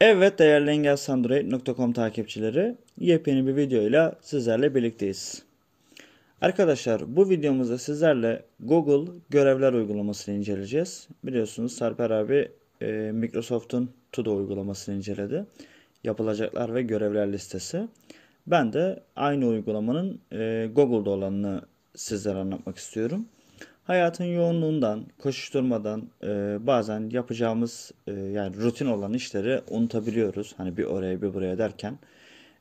Evet değerli engelsandroid.com takipçileri yepyeni bir videoyla sizlerle birlikteyiz. Arkadaşlar bu videomuzda sizlerle Google görevler uygulamasını inceleyeceğiz. Biliyorsunuz Sarper abi e, Microsoft'un To-Do uygulamasını inceledi. Yapılacaklar ve görevler listesi. Ben de aynı uygulamanın e, Google'da olanını sizlere anlatmak istiyorum. Hayatın yoğunluğundan, koşuşturmadan e, bazen yapacağımız e, yani rutin olan işleri unutabiliyoruz. Hani bir oraya bir buraya derken.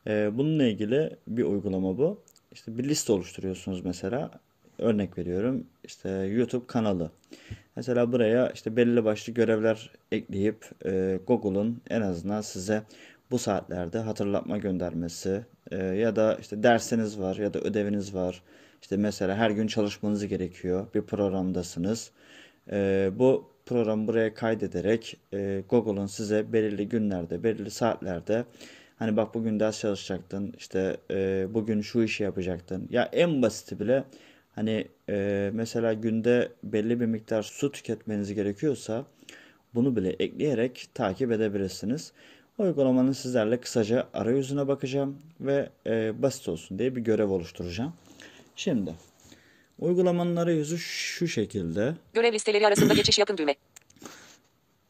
E, bununla ilgili bir uygulama bu. İşte bir liste oluşturuyorsunuz mesela. Örnek veriyorum işte YouTube kanalı. Mesela buraya işte belli başlı görevler ekleyip e, Google'un en azından size bu saatlerde hatırlatma göndermesi e, ya da işte dersiniz var ya da ödeviniz var işte mesela her gün çalışmanız gerekiyor. Bir programdasınız. E, bu programı buraya kaydederek e, Google'un size belirli günlerde, belirli saatlerde hani bak bugün ders çalışacaktın, işte e, bugün şu işi yapacaktın. Ya en basiti bile hani e, mesela günde belli bir miktar su tüketmeniz gerekiyorsa bunu bile ekleyerek takip edebilirsiniz. Uygulamanın sizlerle kısaca arayüzüne bakacağım ve e, basit olsun diye bir görev oluşturacağım. Şimdi uygulamanın arayüzü şu şekilde. Görev listeleri arasında geçiş yapın düğme.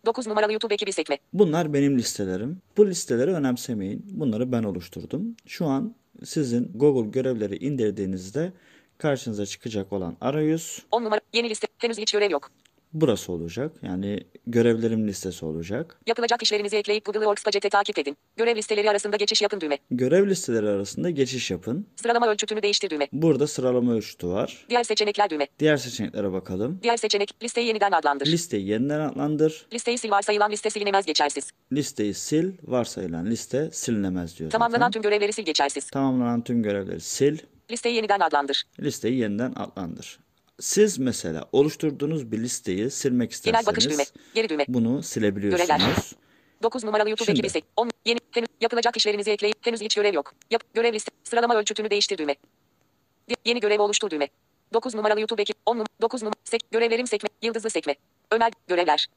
9 numaralı YouTube ekibi sekme. Bunlar benim listelerim. Bu listeleri önemsemeyin. Bunları ben oluşturdum. Şu an sizin Google görevleri indirdiğinizde karşınıza çıkacak olan arayüz 10 numara yeni liste. Henüz hiç görev yok. Burası olacak. Yani görevlerim listesi olacak. Yapılacak işlerinizi ekleyip Google Workspace'te takip edin. Görev listeleri arasında geçiş yapın düğme. Görev listeleri arasında geçiş yapın. Sıralama ölçütünü değiştir düğme. Burada sıralama ölçütü var. Diğer seçenekler düğme. Diğer seçeneklere bakalım. Diğer seçenek listeyi yeniden adlandır. Listeyi yeniden adlandır. Listeyi sil varsayılan liste silinemez geçersiz. Listeyi sil. Varsayılan liste silinemez diyor Tamamlanan zaten. tüm görevleri sil geçersiz. Tamamlanan tüm görevleri sil. Listeyi yeniden adlandır. Listeyi yeniden adlandır. Siz mesela oluşturduğunuz bir listeyi silmek Genel bakış düğme. isterseniz Geri düğme. bunu silebiliyorsunuz. Görevler. 9 numaralı YouTube Şimdi. ekibi sek. 10 yeni henüz yapılacak işlerinizi ekleyip henüz hiç görev yok. Yap görev liste sıralama ölçütünü değiştir düğme. Yeni görev oluştur düğme. 9 numaralı YouTube ekip 10 num 9 num sek görevlerim sekme yıldızlı sekme. Ömer görevler.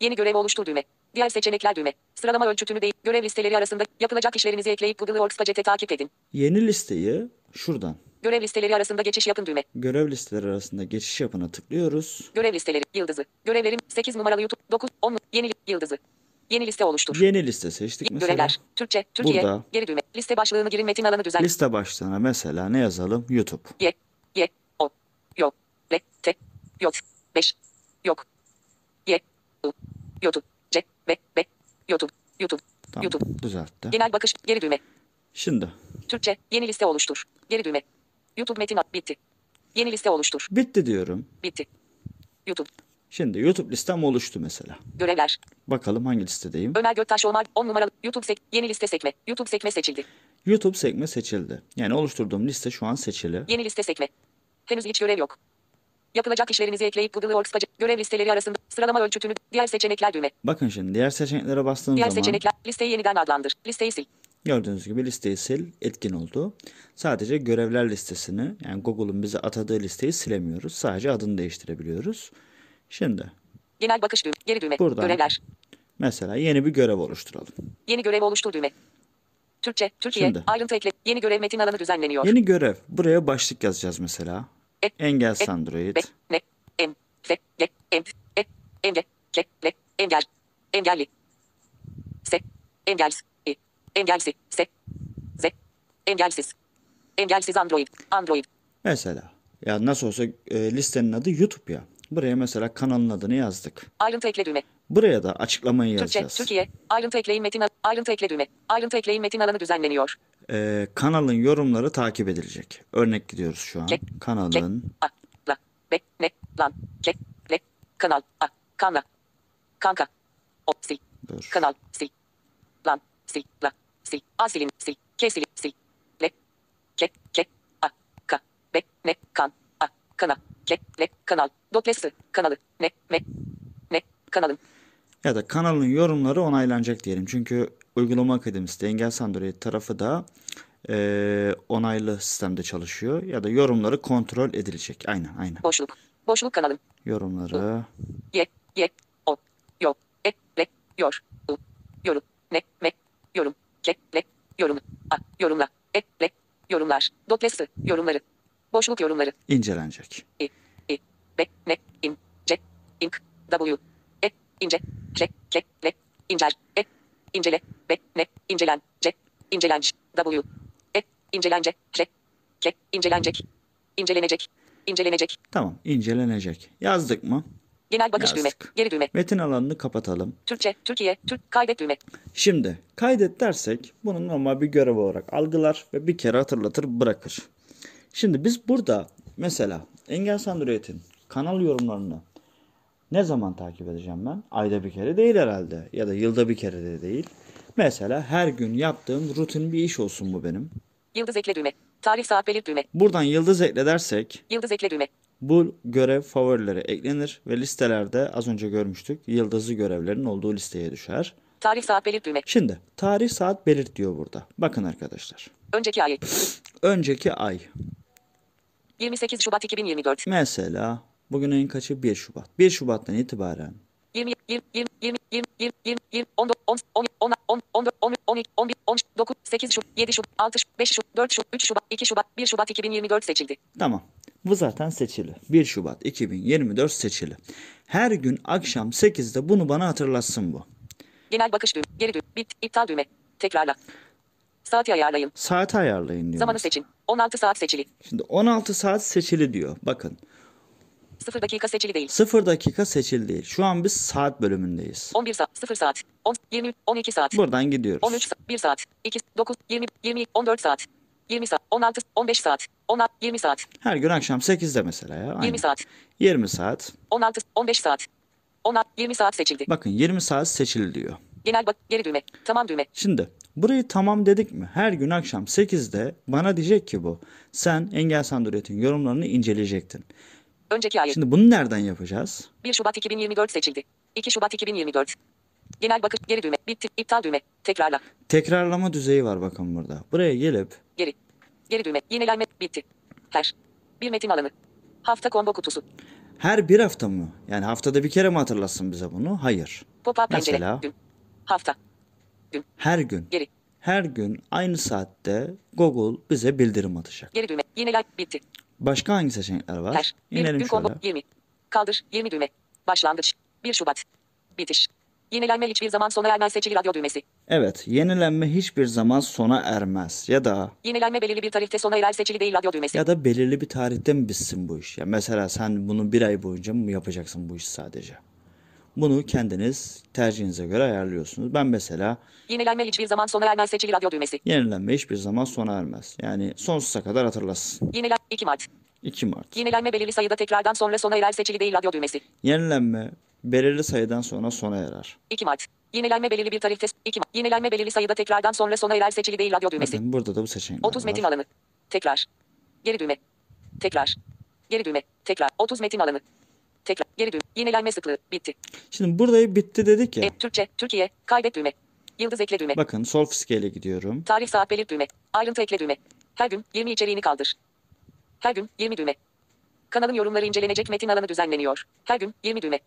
Yeni görev oluştur düğme. Diğer seçenekler düğme. Sıralama ölçütünü değil görev listeleri arasında yapılacak işlerinizi ekleyip Google Workspace'te takip edin. Yeni listeyi şuradan Görev listeleri arasında geçiş yapın düğme. görev listeleri arasında geçiş yapına tıklıyoruz. Görev listeleri yıldızı. Görevlerim 8 numaralı YouTube 9 10 num- yeni yıldızı. Yeni liste oluştur. Yeni liste seçtik mesela. Görevler. Türkçe, Türkiye, Burada. geri düğme. Liste başlığını girin metin alanı düzenle. Liste başlığına mesela ne yazalım? YouTube. Y, Y, O, Yo, L, T, Yok, 5, Yok, Y, U, YouTube, C, B, B, YouTube, YouTube, Tamam YouTube. düzeltti. Genel bakış, geri düğme. Şimdi Türkçe, yeni liste oluştur. Geri düğme. YouTube metin at, bitti. Yeni liste oluştur, bitti diyorum. bitti. YouTube, Şimdi YouTube listem oluştu mesela. görevler. Bakalım hangi listedeyim? Ömer Göktaş Omar, 10 numaralı, YouTube sek, yeni liste sekme. YouTube sekme seçildi. YouTube sekme seçildi. Yani oluşturduğum liste şu an seçili. Yeni liste sekme. Henüz hiç görev yok. Yapılacak işlerinizi ekleyip Google Workspace, görev listeleri arasında sıralama ölçütünü, diğer seçenekler düğme. Bakın şimdi diğer seçeneklere bastığım Diğer zaman seçenekler, listeyi yeniden adlandır. Listeyi sil. Gördüğünüz gibi listeyi sil etkin oldu. Sadece görevler listesini yani Google'un bize atadığı listeyi silemiyoruz. Sadece adını değiştirebiliyoruz. Şimdi Genel bakış düğme. Geri düğme. Buradan. Görevler. mesela yeni bir görev oluşturalım. Yeni görev oluştur düğme. Türkçe, Türkiye, Şimdi. ayrıntı ekle. Yeni görev metin alanı düzenleniyor. Yeni görev. Buraya başlık yazacağız mesela. E, Engel e, Android. Be, ne, em, fe, le, em, e, emge, ke, le, engel, engelli. Se, engelsiz, se, ze, engelsiz. Engelsiz Android, Android. Mesela ya nasıl olsa e, listenin adı YouTube ya. Buraya mesela kanalın adını yazdık. Ayrıntı ekle düğme. Buraya da açıklamayı Türkçe, yazacağız. Türkiye, ayrıntı ekleyin metin ayrıntı ekle düğme. Ayrıntı ekleyin metin alanı düzenleniyor. E, kanalın yorumları takip edilecek. Örnek gidiyoruz şu an. Ke- Kanalın A, la, be, ne, lan, ke, le, kanal, a, kanla, kanka, o, sil, dur. kanal, sil, lan, sil, la, sil, a silin, sil, ke silin, sil, le, ke, ke, a, ka, be, ne, kan, a, kana, ke, le, kanal, doklesi, kanalı, ne, me, ne, kanalın, Ya da kanalın yorumları onaylanacak diyelim. Çünkü uygulama akademisi de Engel Android tarafı da e, onaylı sistemde çalışıyor. Ya da yorumları kontrol edilecek. Aynen aynen. boşluk, boşluk kanalın, Yorumları. Ye, ye, o, yo, e, le, yor, u, yoru, ne, me, yorum, ke, le, yorum, a, yorumla, e, le, dotlesi, yorumları, boşluk yorumları, incelenecek. i, i, be, ne, in, ce, ink, w, e, ince, re, ke, le, incer, e, incele, be, ne, incelen, ce, incelenç, w, e, incelence, re, ke, incelenecek, incelenecek, incelenecek, Tamam, incelenecek. Yazdık mı? Genel bakış düğme, Yazdık. geri düğme, Metin alanını kapatalım. Türkçe, Türkiye, Türk, kaydet düğme, Şimdi kaydet dersek bunu normal bir görev olarak algılar ve bir kere hatırlatır bırakır. Şimdi biz burada mesela Engels Android'in kanal yorumlarını ne zaman takip edeceğim ben? Ayda bir kere değil herhalde ya da yılda bir kere de değil. Mesela her gün yaptığım rutin bir iş olsun bu benim. yıldız ekle düğme, tarih saat belirt düğme, Buradan yıldız ekle dersek yıldız ekle düğme, bu görev favorilere eklenir ve listelerde az önce görmüştük yıldızlı görevlerin olduğu listeye düşer. tarih saat belirt düğme, Şimdi tarih saat belirt diyor burada. Bakın arkadaşlar. önceki ay, Önceki ay 28 Şubat 2024, mesela bugün ayın kaçı 1 Şubat. 1 Şubat'tan itibaren 20, 20, 20, 20, 20, 20, 20, 20, 14, 10, 10, 10, 10, 14, 11, 12, 11, 13, 9, 8 Şubat, 7 Şubat, 6 Şubat, 5 Şubat, 4 Şubat, 3 Şubat, 2 Şubat, 1 Şubat 2024 seçildi. tamam. Bu zaten seçili. 1 Şubat 2024 seçili. Her gün akşam 8'de bunu bana hatırlatsın bu. Genel bakış düğme, geri düğme, bit, iptal düğme, tekrarla. Saati ayarlayın, Saati ayarlayın diyor. zamanı seçin, 16 saat seçili, Şimdi 16 saat seçili diyor. Bakın 0 dakika seçili değil, 0 dakika seçili değil. Şu an biz saat bölümündeyiz. 11 saat, 0 saat, 10, 20, 12 saat, Buradan gidiyoruz. 13 saat, 1 saat, 2, 9, 20, 20, 14 saat, 20 saat, 16, 15 saat, 16, 20 saat, Her gün akşam 8'de mesela ya. Aynen. 20 saat, 20 saat. 16, 15 saat, 16, 20 saat seçildi. Bakın 20 saat seçili diyor. Genel bak, geri düğme, tamam düğme, Şimdi burayı tamam dedik mi? Her gün akşam 8'de bana diyecek ki bu. Sen Engels Android'in yorumlarını inceleyecektin. Önceki ay, Şimdi bunu nereden yapacağız? 1 Şubat 2024 seçildi. 2 Şubat 2024. Genel bakış geri düğme bitti iptal düğme tekrarla Tekrarlama düzeyi var bakın burada. Buraya gelip geri geri düğme yenilenme bitti. Her bir metin alanı hafta combo kutusu her bir hafta mı? Yani haftada bir kere mi hatırlasın bize bunu? Hayır. pop-up Mesela? gün hafta Her gün. geri Her gün aynı saatte Google bize bildirim atacak. geri düğme yenilen bitti. Başka hangi seçenekler var? Her bir İnelim gün combo şöyle. 20 kaldır 20 düğme başlangıç 1 Şubat bitiş yenilenme hiçbir zaman sona ermez seçili radyo düğmesi Evet, yenilenme hiçbir zaman sona ermez. Ya da yenilenme belirli bir tarihte sona erer seçili değil radyo düğmesi ya da belirli bir tarihte mi bitsin bu iş? Ya mesela sen bunu bir ay boyunca mı yapacaksın bu iş sadece? Bunu kendiniz tercihinize göre ayarlıyorsunuz. Ben mesela yenilenme hiçbir zaman sona ermez seçili radyo düğmesi yenilenme hiçbir zaman sona ermez. Yani sonsuza kadar hatırlasın. yenilen 2 Mart 2 Mart. Yenilenme belirli sayıda tekrardan sonra sona erer seçili değil radyo düğmesi. Yenilenme belirli sayıdan sonra sona erer. 2 Mart. Yenilenme belirli bir tarihte 2 Mart. Yenilenme belirli sayıda tekrardan sonra sona erer seçili değil radyo düğmesi. Bakın burada da bu seçenekler 30 var. metin alanı. Tekrar. Geri düğme. Tekrar. Geri düğme. Tekrar. 30 metin alanı. Geri düğme. Yenilenme sıklığı. Bitti. Şimdi burayı bitti dedik ya. E, Türkçe. Türkiye. Kaydet düğme. Yıldız ekle düğme. Bakın sol fiskeyle gidiyorum. Tarih saat belirt düğme. Ayrıntı ekle düğme. Her gün 20 içeriğini kaldır. Her gün 20 düğme. Kanalın yorumları incelenecek metin alanı düzenleniyor. Her gün 20 düğme.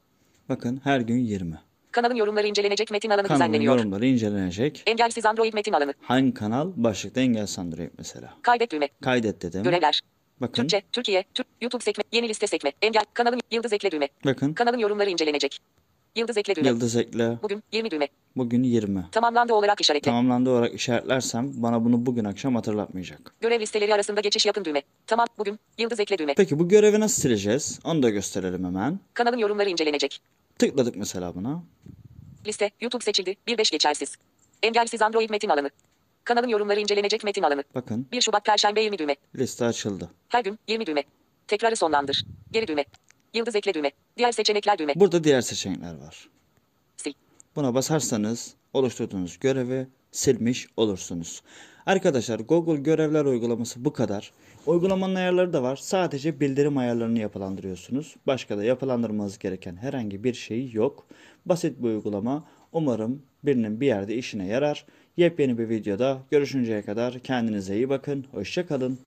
Bakın her gün 20. Kanalın yorumları incelenecek metin alanı Kanalın düzenleniyor. yorumları incelenecek. Engelsiz Android metin alanı. Hangi kanal? Başlıkta Engels Android mesela. Kaydet düğme. Kaydet dedim. Görevler. Bakın. Türkçe, Türkiye, Türk, YouTube sekme, yeni liste sekme, engel, kanalın yıldız ekle düğme. Bakın. Kanalın yorumları incelenecek. Yıldız ekle düğme. Yıldız ekle. Bugün 20 düğme. Bugün 20. Tamamlandı olarak işaretle. Tamamlandı olarak işaretlersem bana bunu bugün akşam hatırlatmayacak. Görev listeleri arasında geçiş yapın düğme. Tamam bugün yıldız ekle düğme. Peki bu görevi nasıl sileceğiz? Onu da gösterelim hemen. Kanalın yorumları incelenecek. Tıkladık mesela buna. Liste, YouTube seçildi, 1-5 geçersiz. Engelsiz Android metin alanı. Kanalın yorumları incelenecek metin alanı. Bakın 1 Şubat Perşembe 20 düğme. liste açıldı. Her gün 20 düğme. Tekrarı sonlandır. Geri düğme. Yıldız ekle düğme. Diğer seçenekler düğme. Burada diğer seçenekler var. Sil. Buna basarsanız oluşturduğunuz görevi silmiş olursunuz. Arkadaşlar Google görevler uygulaması bu kadar. Uygulamanın ayarları da var. Sadece bildirim ayarlarını yapılandırıyorsunuz. Başka da yapılandırmanız gereken herhangi bir şey yok. Basit bir uygulama. Umarım birinin bir yerde işine yarar. Yepyeni bir videoda görüşünceye kadar kendinize iyi bakın. Hoşçakalın.